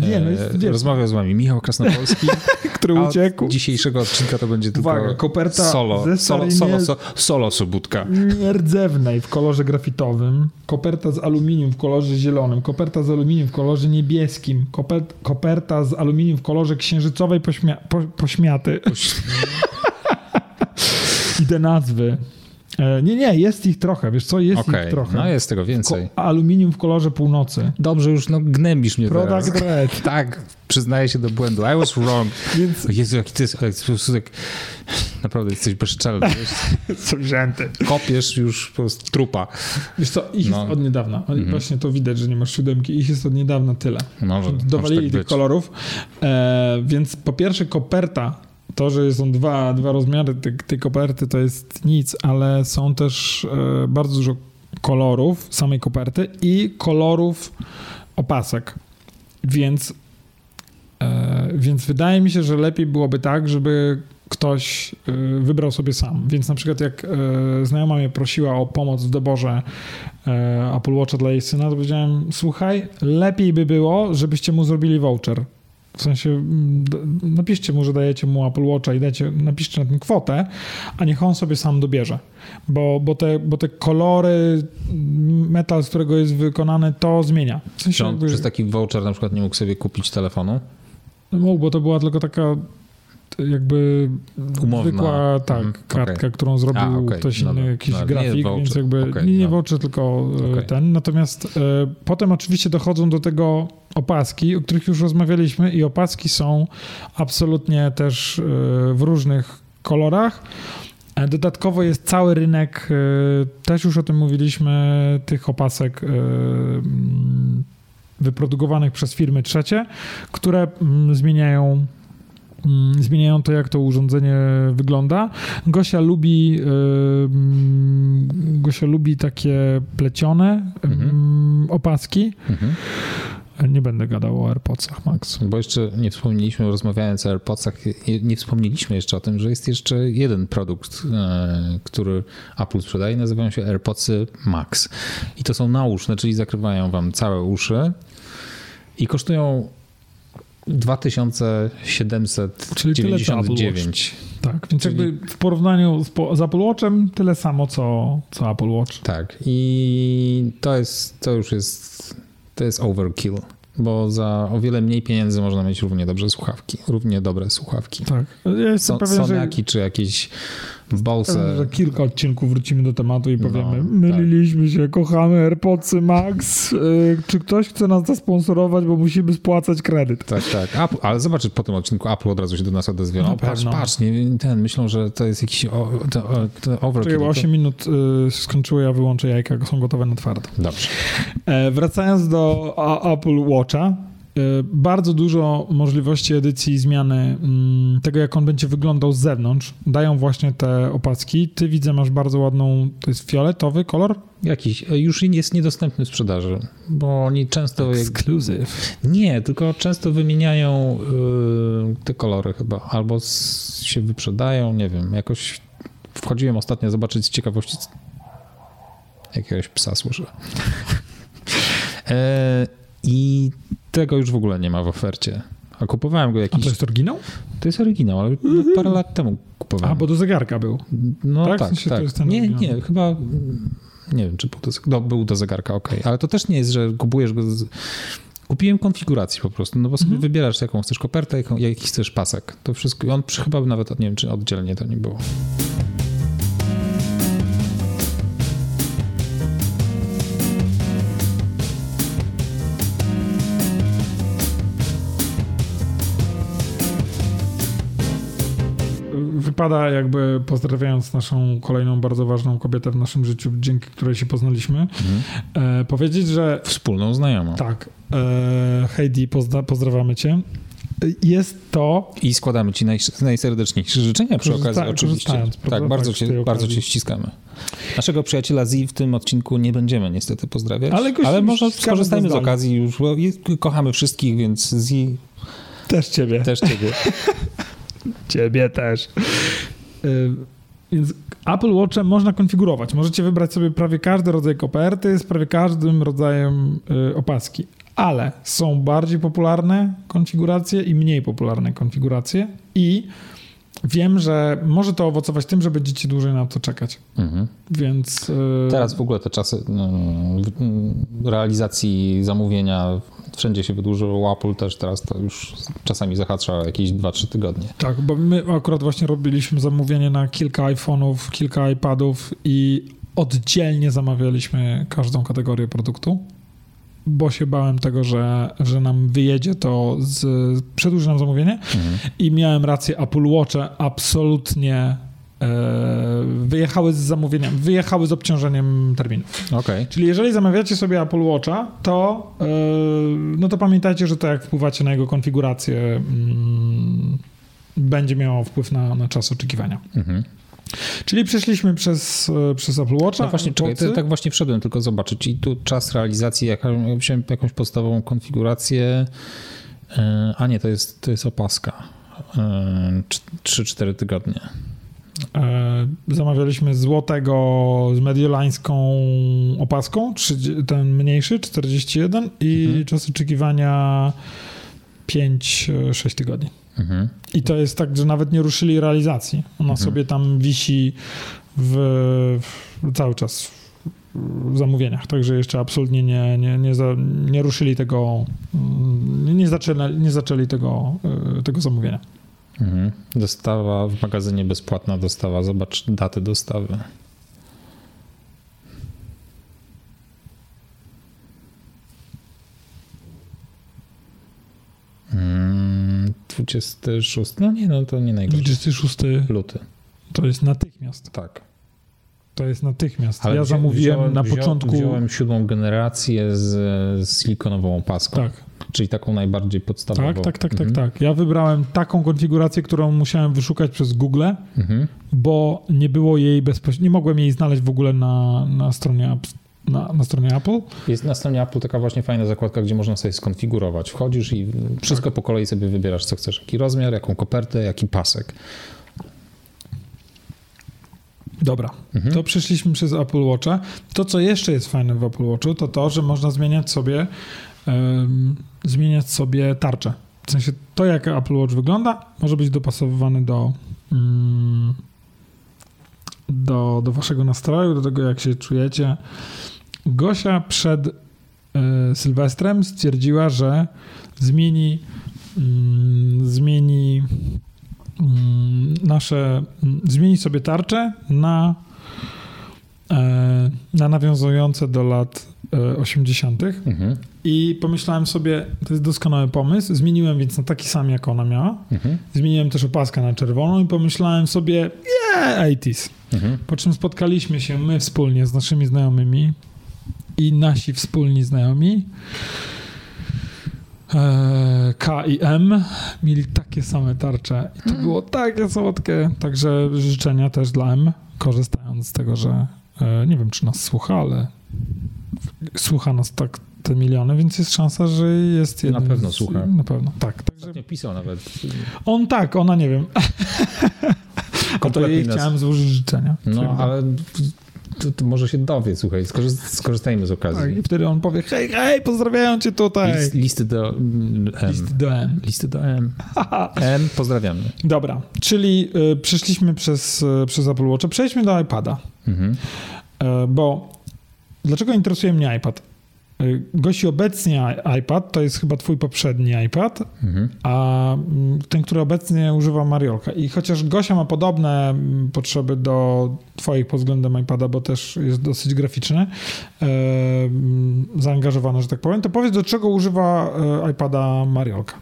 Nie, no jest- E. Rozmawiał z wami Michał Krasnopolski. Który uciekł. dzisiejszego odcinka to będzie tylko Uwaga, koperta solo, ze solo, solo, solo, solo Sobudka. nierdzewnej w kolorze grafitowym, koperta z aluminium w kolorze zielonym, koperta z aluminium w kolorze niebieskim, koper- koperta z aluminium w kolorze księżycowej pośmia- po- pośmiaty. I te nazwy. E, nie, nie, jest ich trochę, wiesz co, jest Okej, ich trochę. no jest tego Ko- więcej. aluminium w kolorze północy. Dobrze, już no gnębisz mnie Product teraz. Red. Tak, przyznaję się do błędu. I was wrong. Więc O Jezu, jaki ty jest, jak, tak, naprawdę jesteś bezczelny. są wzięty. Kopiesz już po prostu trupa. Wiesz co, ich No. jest od niedawna. Mhm. Właśnie to widać, że nie masz siódemki. Ich jest od niedawna tyle. Może, Dowalili może tak tych być. kolorów. E, więc po pierwsze koperta, to, że są dwa, dwa rozmiary tej, tej koperty, to jest nic, ale są też e, bardzo dużo kolorów samej koperty i kolorów opasek. Więc, e, więc wydaje mi się, że lepiej byłoby tak, żeby ktoś e, wybrał sobie sam. Więc na przykład jak e, znajoma mnie prosiła o pomoc w doborze e, Apple Watcha dla jej syna, to powiedziałem, słuchaj, lepiej by było, żebyście mu zrobili voucher. W sensie mm, napiszcie mu, że dajecie mu Apple Watcha i dajcie, napiszcie na tym kwotę, a niech on sobie sam dobierze. Bo, bo, te, bo te kolory, mm, metal, z którego jest wykonany, to zmienia. W sensie Czy on przez taki voucher na przykład nie mógł sobie kupić telefonu? Mógł, bo to była tylko taka jakby Umowna. zwykła tak, Mhm, kartka, okej. którą zrobił A, okej, ktoś inny, jakiś No, nie grafik, voucher. więc jakby Okej, nie, nie no. tylko e, Okej. ten. Natomiast e, potem oczywiście dochodzą do tego opaski, o których już rozmawialiśmy i opaski są absolutnie też e, w różnych kolorach. E, Dodatkowo jest cały rynek, e, też już o tym mówiliśmy, tych opasek mm, wyprodukowanych przez firmy trzecie, które mm, zmieniają mm, zmieniają to, jak to urządzenie wygląda. Gosia lubi y, mm, Gosia lubi takie plecione Mhm. opaski. Mhm. Nie będę gadał o AirPodsach Max. Bo jeszcze nie wspomnieliśmy, rozmawiając o AirPodsach, nie- nie wspomnieliśmy jeszcze o tym, że jest jeszcze jeden produkt, e, który Apple sprzedaje, nazywają się AirPodsy Max. I to są nauszne, czyli zakrywają wam całe uszy i kosztują 2799. Tak, więc Czyli- jakby w porównaniu z, z Apple Watchem tyle samo, co, co Apple Watch. Tak. I to jest, to już jest, to jest overkill. Bo za o wiele mniej pieniędzy można mieć równie dobrze słuchawki. Równie dobre słuchawki. Tak. Ja jestem So, pewien, że, Soniaki czy jakieś Bose. że kilka odcinków wrócimy do tematu i No, powiemy, tak. myliliśmy się, kochamy AirPodsy Max. Y, czy ktoś chce nas zasponsorować, bo musimy spłacać kredyt? Tak, tak. Apple, ale zobacz, po tym odcinku Apple od razu się do nas odezwie. No, patrz, patrz, nie, ten, myślą, że to jest jakiś o, to, overkill. Czekaj, bo To- 8 minut y, się skończyło, ja wyłączę jajka, są gotowe na twardo. Dobrze. E, wracając do a, Apple Watcha, bardzo dużo możliwości edycji i zmiany mm, tego, jak on będzie wyglądał z zewnątrz. Dają właśnie te opaski. Ty widzę, masz bardzo ładną, to jest fioletowy kolor? Jakiś, e, już jest niedostępny w sprzedaży, bo oni często... Jak, Exclusive. nie, tylko często wymieniają y, te kolory chyba, albo się wyprzedają, nie wiem, jakoś wchodziłem ostatnio zobaczyć z ciekawości jakiegoś psa słyszę. e, I tego już w ogóle nie ma w ofercie. A kupowałem go A jakiś... to jest oryginał? To jest oryginał, ale parę lat temu kupowałem. A, bo do zegarka był. No tak? tak, W sensie tak. nie, oryginał. nie, chyba... mm, Nie wiem, czy był do, zegarka. no, był do zegarka, okej. Ale to też nie jest, że kupujesz go... Z... Kupiłem konfigurację po prostu, no bo sobie wybierasz jaką chcesz kopertę, jaką, jaki chcesz pasek. To wszystko, on chyba nawet, nie wiem, czy oddzielnie to nie było. Wypada jakby pozdrawiając naszą kolejną bardzo ważną kobietę w naszym życiu, dzięki której się poznaliśmy, e, powiedzieć, że Wspólną znajomą. tak, e, Heidi, pozdra- pozdrawiamy cię. Jest to I składamy ci naj, najserdeczniejsze życzenia przy okazji, oczywiście. Tak, bardzo, tak, cię, bardzo cię ściskamy. Naszego przyjaciela Z w tym odcinku nie będziemy niestety pozdrawiać, Ale ale może skorzystajmy z okazji już, kochamy wszystkich, więc Z też ciebie. też ciebie. Ciebie też. Y, Więc Apple Watchem można konfigurować. Możecie wybrać sobie prawie każdy rodzaj koperty z prawie każdym rodzajem y, opaski. Ale są bardziej popularne konfiguracje i mniej popularne konfiguracje. I wiem, że może to owocować tym, że będziecie dłużej na to czekać. Mhm. Więc. y, Teraz w ogóle te czasy no, realizacji zamówienia wszędzie się wydłużyło. Apple też teraz to już czasami zahacza jakieś 2-3 tygodnie. Tak, bo my akurat właśnie robiliśmy zamówienie na kilka iPhone'ów, kilka iPadów i oddzielnie zamawialiśmy każdą kategorię produktu, bo się bałem tego, że, że nam wyjedzie to z... Przedłuży nam zamówienie Mhm. i miałem rację, Apple Watche absolutnie e, wyjechały z zamówieniem, wyjechały z obciążeniem terminów. Okej. Czyli jeżeli zamawiacie sobie Apple Watcha, to, yy, no to pamiętajcie, że to jak wpływacie na jego konfigurację, mm, będzie miało wpływ na, na czas oczekiwania. Mhm. Czyli przeszliśmy przez, e, przez Apple Watcha. No właśnie, czekaj, Watchy. tak właśnie wszedłem tylko zobaczyć. I tu czas realizacji, jak ja wziąłem jakąś podstawową konfigurację, e, a nie, to jest, to jest opaska. E, cz- 3-4 tygodnie. E, Zamawialiśmy złotego z mediolańską opaską, 30 ten mniejszy, 41 i Mhm. czas oczekiwania 5-6 tygodni. Mhm. I to jest tak, że nawet nie ruszyli realizacji. Ona Mhm. sobie tam wisi w, w cały czas w zamówieniach, także jeszcze absolutnie nie, nie, nie, za, nie ruszyli tego, mm, nie zaczęli, nie zaczęli tego, y, tego zamówienia. Mhm. Dostawa w magazynie bezpłatna dostawa. Zobacz datę dostawy. Mm, 26. No nie, no to nie najgorzej. 26 Luty. to jest natychmiast. Tak. To jest natychmiast. Ale ja zamówiłem wziąłem, na wzią- początku. Wziąłem siódmą generację z, z silikonową opaską, Tak, czyli taką najbardziej podstawową. tak, tak, tak, tak, Mhm. tak. Ja wybrałem taką konfigurację, którą musiałem wyszukać przez Google, Mhm. bo nie było jej bezpośrednio, nie mogłem jej znaleźć w ogóle na, na stronie App, na, na stronie Apple. Jest na stronie Apple taka właśnie fajna zakładka, gdzie można sobie skonfigurować. Wchodzisz i wszystko po kolei sobie wybierasz, co chcesz. Jaki rozmiar, jaką kopertę, jaki pasek. Dobra, Mhm. to przeszliśmy przez Apple Watcha. To, co jeszcze jest fajne w Apple Watchu, to to, że można zmieniać sobie zmieniać sobie tarczę. W sensie to, jak Apple Watch wygląda, może być dopasowywany do, mm, do, do waszego nastroju, do tego, jak się czujecie. Gosia przed e, Sylwestrem stwierdziła, że zmieni mm, zmieni mm, nasze, mm, zmieni sobie tarczę na, e, na nawiązujące do lat e, 80. Mhm. I pomyślałem sobie, to jest doskonały pomysł. Zmieniłem więc na taki sam, jak ona miała. Mhm. Zmieniłem też opaskę na czerwoną i pomyślałem sobie, yeah, 80s. Mhm. Po czym spotkaliśmy się my wspólnie z naszymi znajomymi i nasi wspólni znajomi e, K i M mieli takie same tarcze i to było takie słodkie. Także życzenia też dla M, korzystając z tego, że e, nie wiem, czy nas słucha, ale słucha nas tak te miliony, więc jest szansa, że jest Na jeden pewno z, słucha. Na pewno, tak. Także Ostatnio pisał nawet. on tak, ona nie wiem. A to Kompletnie jej nas- chciałem złożyć życzenia. No, ale to, to może się dowie, słuchaj, skorzy- skorzystajmy z okazji. Tak, I wtedy on powie, hej, hej, pozdrawiam cię tutaj. List, listy do mm, M. List do M. Listy do M. M, pozdrawiamy. Dobra, czyli y, przeszliśmy przez, y, przez Apple Watcha. Przejdźmy do iPada, Mhm. y, bo dlaczego interesuje mnie iPad? Y, Gości obecnie i- iPad to jest chyba twój poprzedni iPad, Mhm. a mm, ten, który obecnie używa Mariolka. I chociaż Gosia ma podobne mm, potrzeby do twoich pod względem iPada, bo też jest dosyć graficzny, e, mm, zaangażowany, że tak powiem, to powiedz, do czego używa e, iPada Mariolka?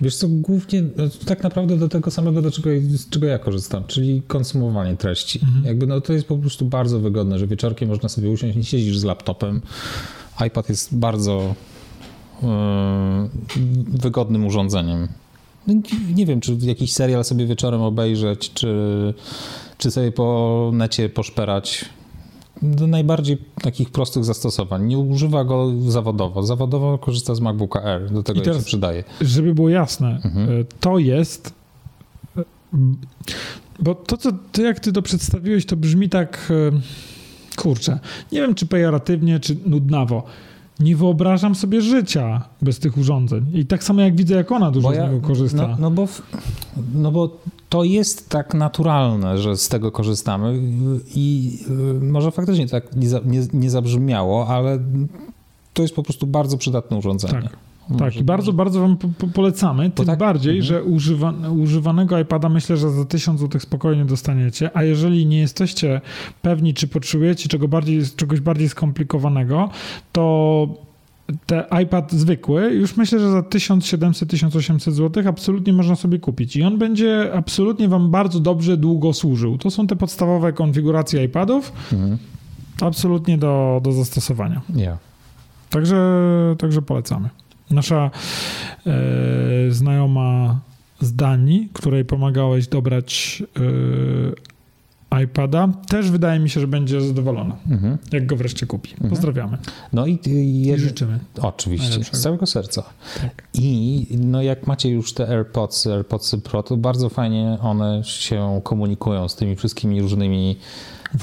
Wiesz co, głównie no, tak naprawdę do tego samego, do czego, z czego ja korzystam, czyli konsumowanie treści. Mhm. Jakby no, to jest po prostu bardzo wygodne, że wieczorkiem można sobie usiąść, nie siedzisz z laptopem. iPad jest bardzo e, wygodnym urządzeniem. No, nie- wiem, czy jakiś serial sobie wieczorem obejrzeć, czy, czy sobie po necie poszperać. Do najbardziej takich prostych zastosowań. Nie używa go zawodowo. Zawodowo korzysta z MacBooka Air. Do tego I teraz- się przydaje. żeby było jasne, Mhm. e, to jest. e, Bo to, co ty, jak ty to przedstawiłeś, to brzmi tak. Kurczę, nie wiem, czy pejoratywnie, czy nudnawo. Nie wyobrażam sobie życia bez tych urządzeń. I tak samo jak widzę, jak ona dużo Bo z ja- niego korzysta. No, no, bo, no bo to jest tak naturalne, że z tego korzystamy i y, może faktycznie tak nie, nie, nie zabrzmiało, ale to jest po prostu bardzo przydatne urządzenie. Tak. Tak, i bardzo, bardzo wam po, po, polecamy. Tym tak- bardziej, mhm. że używa, używanego iPada myślę, że za 1000 zł spokojnie dostaniecie. A jeżeli nie jesteście pewni, czy potrzebujecie czego bardziej, czegoś bardziej skomplikowanego, to te iPad zwykły, już myślę, że za 1700-1800 zł absolutnie można sobie kupić. I on będzie absolutnie wam bardzo dobrze długo służył. To są te podstawowe konfiguracje iPadów, Mhm. absolutnie do, do zastosowania. Ja. Także, także polecamy. Nasza e, znajoma z Danii, której pomagałeś dobrać e, iPada, też wydaje mi się, że będzie zadowolona, Mhm. jak go wreszcie kupi. Pozdrawiamy No i, i i jed... życzymy. oczywiście, z całego serca. Tak. I no jak macie już te AirPods, AirPods Pro, to bardzo fajnie one się komunikują z tymi wszystkimi różnymi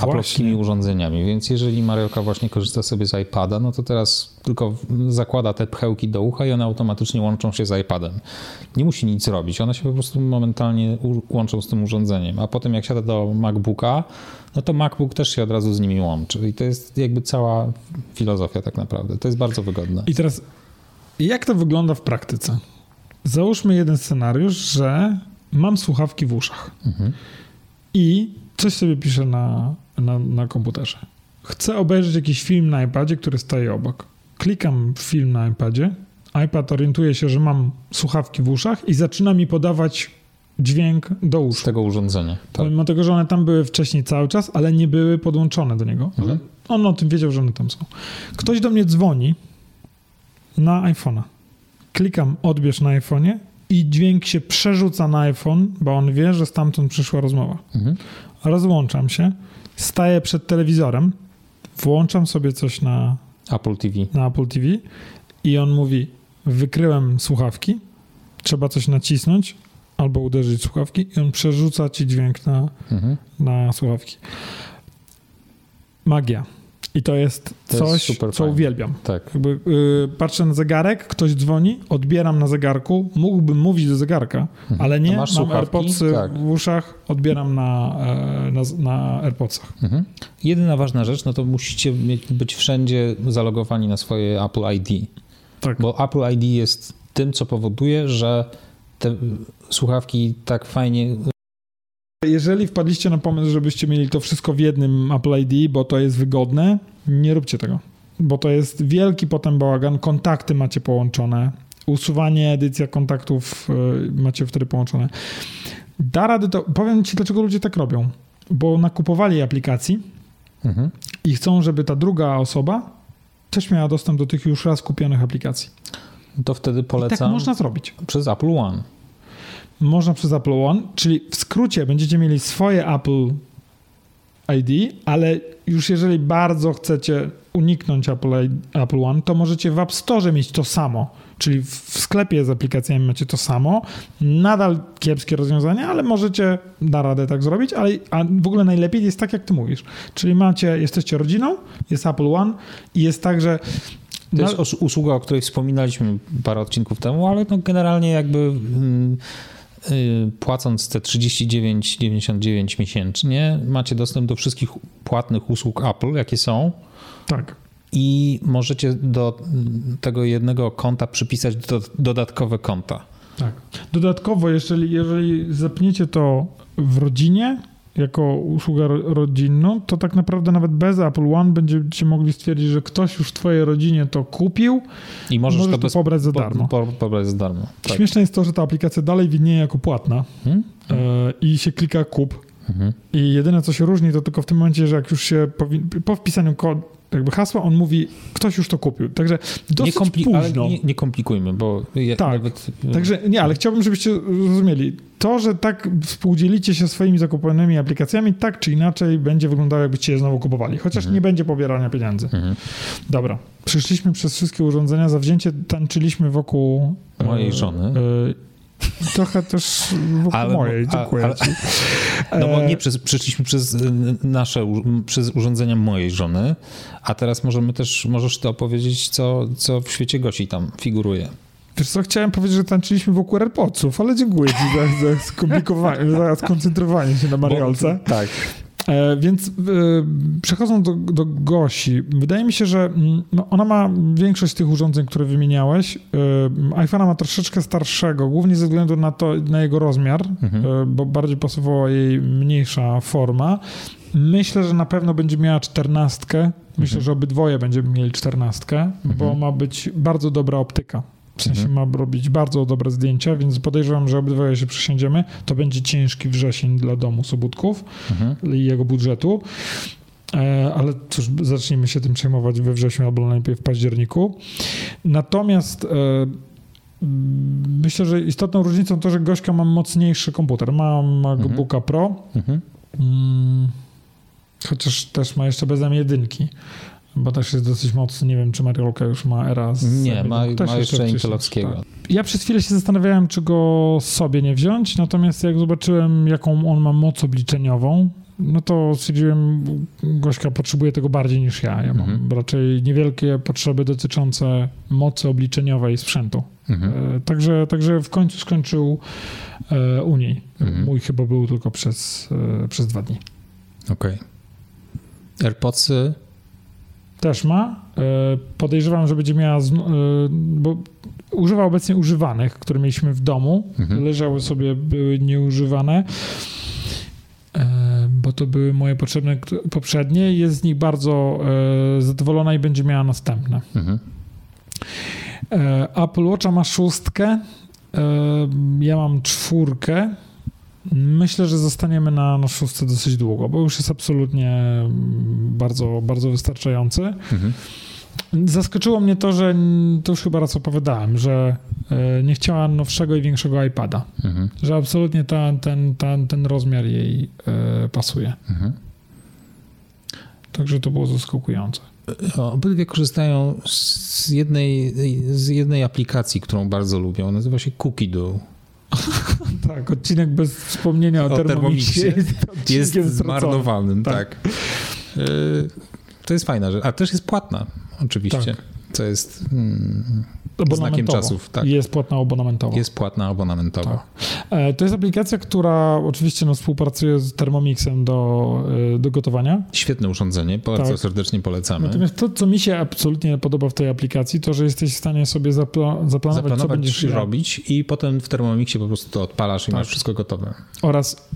aplowskimi urządzeniami. Więc jeżeli Marioka właśnie korzysta sobie z iPada, no to teraz tylko zakłada te pchełki do ucha i one automatycznie łączą się z iPadem. Nie musi nic robić, one się po prostu momentalnie łączą z tym urządzeniem. A potem jak siada do MacBooka, no to MacBook też się od razu z nimi łączy. I to jest jakby cała filozofia tak naprawdę. To jest bardzo wygodne. I teraz, jak to wygląda w praktyce? Załóżmy jeden scenariusz, że mam słuchawki w uszach Mhm. i coś sobie piszę na, na, na komputerze. Chcę obejrzeć jakiś film na iPadzie, który stoi obok. Klikam film na iPadzie. iPad orientuje się, że mam słuchawki w uszach i zaczyna mi podawać dźwięk do Z uszu. tego urządzenia. Tak. Pomimo tego, że one tam były wcześniej cały czas, ale nie były podłączone do niego. Mhm. On o tym wiedział, że one tam są. Ktoś do mnie dzwoni na iPhone'a. Klikam odbierz na iPhone'ie i dźwięk się przerzuca na iPhone, bo on wie, że stamtąd przyszła rozmowa. Mhm. Rozłączam się, staję przed telewizorem, włączam sobie coś na, Apple TV. na Apple TV i on mówi: Wykryłem słuchawki, trzeba coś nacisnąć albo uderzyć słuchawki, i on przerzuca ci dźwięk na, Mhm. na słuchawki. Magia. I to jest To jest coś, super co fajne. uwielbiam. Tak. Jakby, y, patrzę na zegarek, ktoś dzwoni, odbieram na zegarku, mógłbym mówić do zegarka, ale nie, masz mam słuchawki? AirPodsy Tak. w uszach, odbieram na, e, na, na AirPodsach. Mhm. Jedyna ważna rzecz, no to musicie mieć, być wszędzie zalogowani na swoje Apple ID, Tak. bo Apple ID jest tym, co powoduje, że te słuchawki tak fajnie Jeżeli wpadliście na pomysł, żebyście mieli to wszystko w jednym Apple ID, bo to jest wygodne, nie róbcie tego. Bo to jest wielki potem bałagan. Kontakty macie połączone. Usuwanie, edycja kontaktów y, macie wtedy połączone. Da rady to. Powiem ci, dlaczego ludzie tak robią. Bo nakupowali aplikacji Mhm. i chcą, żeby ta druga osoba też miała dostęp do tych już raz kupionych aplikacji. to wtedy I tak polecam można zrobić. przez Apple One. Można przez Apple One, czyli w skrócie będziecie mieli swoje Apple ID, ale już jeżeli bardzo chcecie uniknąć Apple, Apple One, to możecie w App Store mieć to samo. Czyli w sklepie z aplikacjami macie to samo. Nadal kiepskie rozwiązanie, ale możecie da radę tak zrobić, ale a w ogóle najlepiej jest tak, jak ty mówisz. Czyli macie, jesteście rodziną, jest Apple One i jest tak, że to jest usługa, o której wspominaliśmy parę odcinków temu, ale no generalnie jakby yy, płacąc te 39,99 miesięcznie macie dostęp do wszystkich płatnych usług Apple, jakie są. Tak. I możecie do tego jednego konta przypisać do, dodatkowe konta. Tak. Dodatkowo, jeżeli, jeżeli zapniecie to w rodzinie, jako usługę rodzinną, to tak naprawdę nawet bez Apple One będziecie mogli stwierdzić, że ktoś już w twojej rodzinie to kupił i możesz, możesz to, bez, pobrać za darmo. Po, po, pobrać za darmo. Tak. Śmieszne jest to, że ta aplikacja dalej widnieje jako płatna hmm? e, i się klika kup. Mhm. I jedyne, co się różni, to tylko w tym momencie, że jak już się po wpisaniu kodu jakby hasła, on mówi, ktoś już to kupił. Także dosyć nie kompli- późno. Nie, nie, komplikujmy, bo ja tak. nawet... Także nie, ale chciałbym, żebyście zrozumieli. To, że tak współdzielicie się swoimi zakupionymi aplikacjami, tak czy inaczej będzie wyglądało, jakbyście je znowu kupowali. Chociaż mhm. nie będzie pobierania pieniędzy. Mhm. Dobra. Przyszliśmy przez wszystkie urządzenia, zawzięcie tańczyliśmy wokół... Mojej żony. E, Trochę też wokół ale, mojej, dziękuję ale, ci. No bo nie przez, przeszliśmy przez y, nasze, przez urządzenia mojej żony, a teraz możemy też, możesz to opowiedzieć, co, co w świecie Gosi tam figuruje. Wiesz co, chciałem powiedzieć, że tańczyliśmy wokół AirPodsów, ale dziękuję ci za, za skomplikowanie, za skoncentrowanie się na Mariolce. Bo, tak. E, więc e, przechodząc do, do Gosi, wydaje mi się, że mm, no, ona ma większość tych urządzeń, które wymieniałeś. E, iPhone'a ma troszeczkę starszego, głównie ze względu na to, na jego rozmiar, mhm. bo bardziej pasowała jej mniejsza forma. Myślę, że na pewno będzie miała czternastkę. Myślę, mhm. że obydwoje będziemy mieli czternastkę, mhm. bo ma być bardzo dobra optyka. W sensie mhm. ma robić bardzo dobre zdjęcia, więc podejrzewam, że obydwoje się przesiądziemy. To będzie ciężki wrzesień dla domu Sobótków mhm. i jego budżetu. E, ale cóż, zacznijmy się tym przejmować we wrześniu albo najpierw w październiku. Natomiast e, myślę, że istotną różnicą to, że Gośka ma mocniejszy komputer. Ma MacBooka mhm. Pro, mhm. Mm, chociaż też ma jeszcze bez jedynki. Bo też jest dosyć mocny. Nie wiem, czy Mariolka już ma era z Nie, ma, ma jeszcze Intelowskiego. Tak. Ja przez chwilę się zastanawiałem, czy go sobie nie wziąć, natomiast jak zobaczyłem, jaką on ma moc obliczeniową, no to stwierdziłem, Gośka potrzebuje tego bardziej niż ja. Ja mam mhm. raczej niewielkie potrzeby dotyczące mocy obliczeniowej sprzętu. Mhm. E, także, także w końcu skończył e, u niej. Mhm. Mój chyba był tylko przez, e, przez dwa dni. Okej. Okay. AirPodsy też ma. E, podejrzewam, że będzie miała, e, bo używa obecnie używanych, które mieliśmy w domu. Mhm. Leżały sobie, były nieużywane, e, bo to były moje potrzebne poprzednie. Jest z nich bardzo zadowolona i będzie miała następne. Mhm. Apple Watcha ma szóstkę. Ja mam czwórkę. Myślę, że zostaniemy na, na szóstce dosyć długo, bo już jest absolutnie bardzo, bardzo wystarczający. Mhm. Zaskoczyło mnie to, że to już chyba raz opowiadałem, że e, nie chciała nowszego i większego iPada. Mhm. Że absolutnie ta, ten, ten, ten rozmiar jej e, pasuje. Mhm. Także to było zaskakujące. E, obydwie korzystają z jednej, z jednej aplikacji, którą bardzo lubią. Nazywa się Cookie Do. tak, odcinek bez wspomnienia o, o Thermomixie jest, jest zmarnowanym, tak. tak. To jest fajna rzecz. A też jest płatna, oczywiście. Tak. Co jest. Hmm, znakiem czasów. Tak. Jest płatna abonamentowa. Jest płatna abonamentowa. Tak. E, to jest aplikacja, która oczywiście no, współpracuje z Thermomixem do, e, do gotowania. Świetne urządzenie, bardzo tak. serdecznie polecamy. Natomiast to, co mi się absolutnie podoba w tej aplikacji, to, że jesteś w stanie sobie zapla zaplanować, zaplanować, co będziesz robić i potem w Thermomixie po prostu to odpalasz i tak. masz wszystko gotowe. Oraz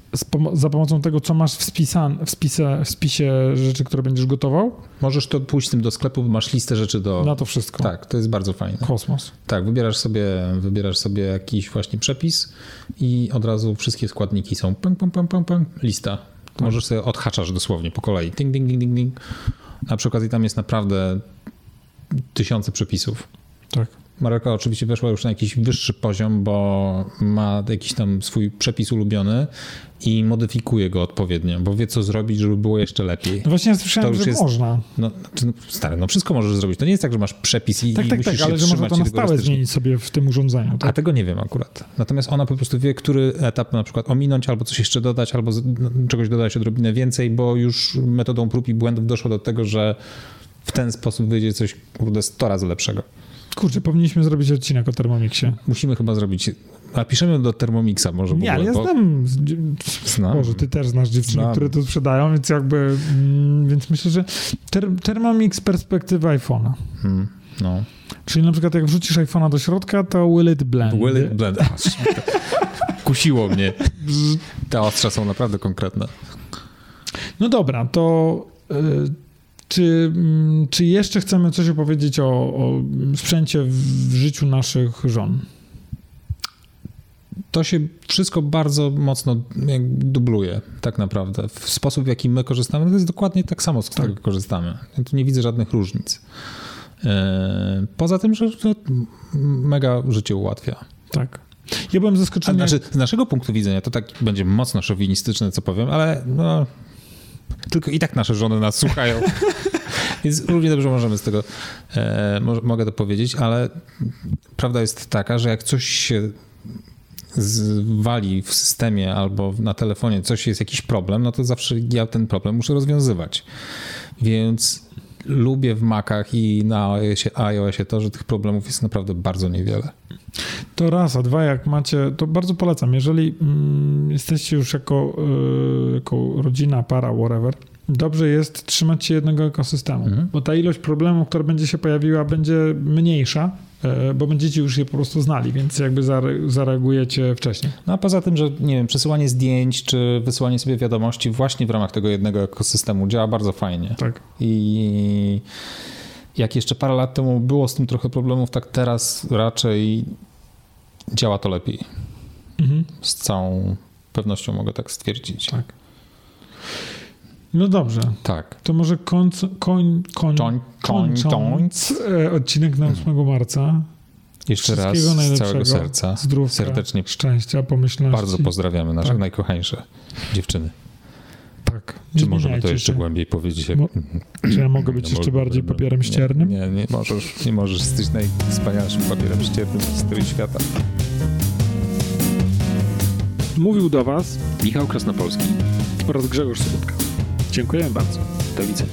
za pomocą tego, co masz w, spisan, w, spise, w spisie rzeczy, które będziesz gotował. Możesz to pójść z tym do sklepu, masz listę rzeczy do... Na to wszystko. Tak, to jest bardzo fajne. Kosmos. Tak, wybierasz sobie, wybierasz sobie jakiś właśnie przepis i od razu wszystkie składniki są pum, pum, pum, pum, pum, lista. Tak. Możesz sobie odhaczasz dosłownie po kolei. Ding, ding, ding, ding, ding. A przy okazji tam jest naprawdę tysiące przepisów. Tak. Marka oczywiście weszła już na jakiś wyższy poziom, bo ma jakiś tam swój przepis ulubiony i modyfikuje go odpowiednio, bo wie co zrobić, żeby było jeszcze lepiej. No właśnie ja słyszałem, że jest, można. No, no, stary, no wszystko możesz zrobić. To nie jest tak, że masz przepis i, tak, i tak, musisz tak, ale że można to na stałe zmienić sobie w tym urządzeniu. Tak? A tego nie wiem akurat. Natomiast ona po prostu wie, który etap na przykład ominąć, albo coś jeszcze dodać, albo no, czegoś dodać odrobinę więcej, bo już metodą prób i błędów doszło do tego, że w ten sposób wyjdzie coś, kurde, 100 razy lepszego. Kurczę, powinniśmy zrobić odcinek o Thermomixie. Musimy chyba zrobić. A piszemy do Thermomixa może. Nie, ale ja bo... znam. znam. Może ty też znasz dziewczyny, znam. które to sprzedają, więc jakby. Mm, więc myślę, że ter Thermomix perspektywa iPhone'a. Hmm, no. Czyli na przykład jak wrzucisz iPhone'a do środka, to will it blend. Will it blend. Kusiło mnie. Te ostrza są naprawdę konkretne. No dobra, to. Y czy, mm, czy jeszcze chcemy coś opowiedzieć o, o sprzęcie w życiu naszych żon? to się wszystko bardzo mocno dubluje, tak naprawdę. W sposób, w jaki my korzystamy, to jest dokładnie tak samo, z którego tak. korzystamy. Ja tu nie widzę żadnych różnic. E, poza tym, że to mega życie ułatwia. Tak. Ja byłem zaskoczony. Znaczy, z naszego punktu widzenia to tak będzie mocno szowinistyczne, co powiem, ale no, tylko i tak nasze żony nas słuchają. Więc równie dobrze możemy z tego, e, mogę to powiedzieć, ale prawda jest taka, że jak coś się zwali w systemie albo na telefonie, coś jest jakiś problem, no to zawsze ja ten problem muszę rozwiązywać. Więc lubię w Macach i na iOSie, iOSie to, że tych problemów jest naprawdę bardzo niewiele. To raz, a dwa, jak macie, to bardzo polecam. Jeżeli mm, jesteście już jako, y, jako rodzina, para, whatever, dobrze jest trzymać się jednego ekosystemu, mhm. bo ta ilość problemów, która będzie się pojawiła, będzie mniejsza, e, bo będziecie już je po prostu znali, więc jakby zareagujecie wcześniej. No a poza tym, że nie wiem, przesyłanie zdjęć czy wysyłanie sobie wiadomości właśnie w ramach tego jednego ekosystemu działa bardzo fajnie. Tak. I jak jeszcze parę lat temu było z tym trochę problemów, tak teraz raczej działa to lepiej. Mhm. Z całą pewnością mogę tak stwierdzić. Tak. No dobrze. Tak. To może końc, koń, koń, koń, kończąc e, odcinek na 8 marca. Jeszcze raz z całego serca. Zdrówka, serdecznie. Szczęścia, pomyślności. Bardzo pozdrawiamy nasze tak. najkochańsze dziewczyny. Tak. Czy możemy to jeszcze się. głębiej powiedzieć? Jak... Mo czy ja mogę być no, jeszcze bardziej papierem ściernym? Nie, nie, możesz. Nie możesz. Jesteś najwspanialszym papierem ściernym w historii świata. Mówił do Was Michał Krasnopolski oraz Grzegorz Sobotka. Dziękuję bardzo. Do widzenia.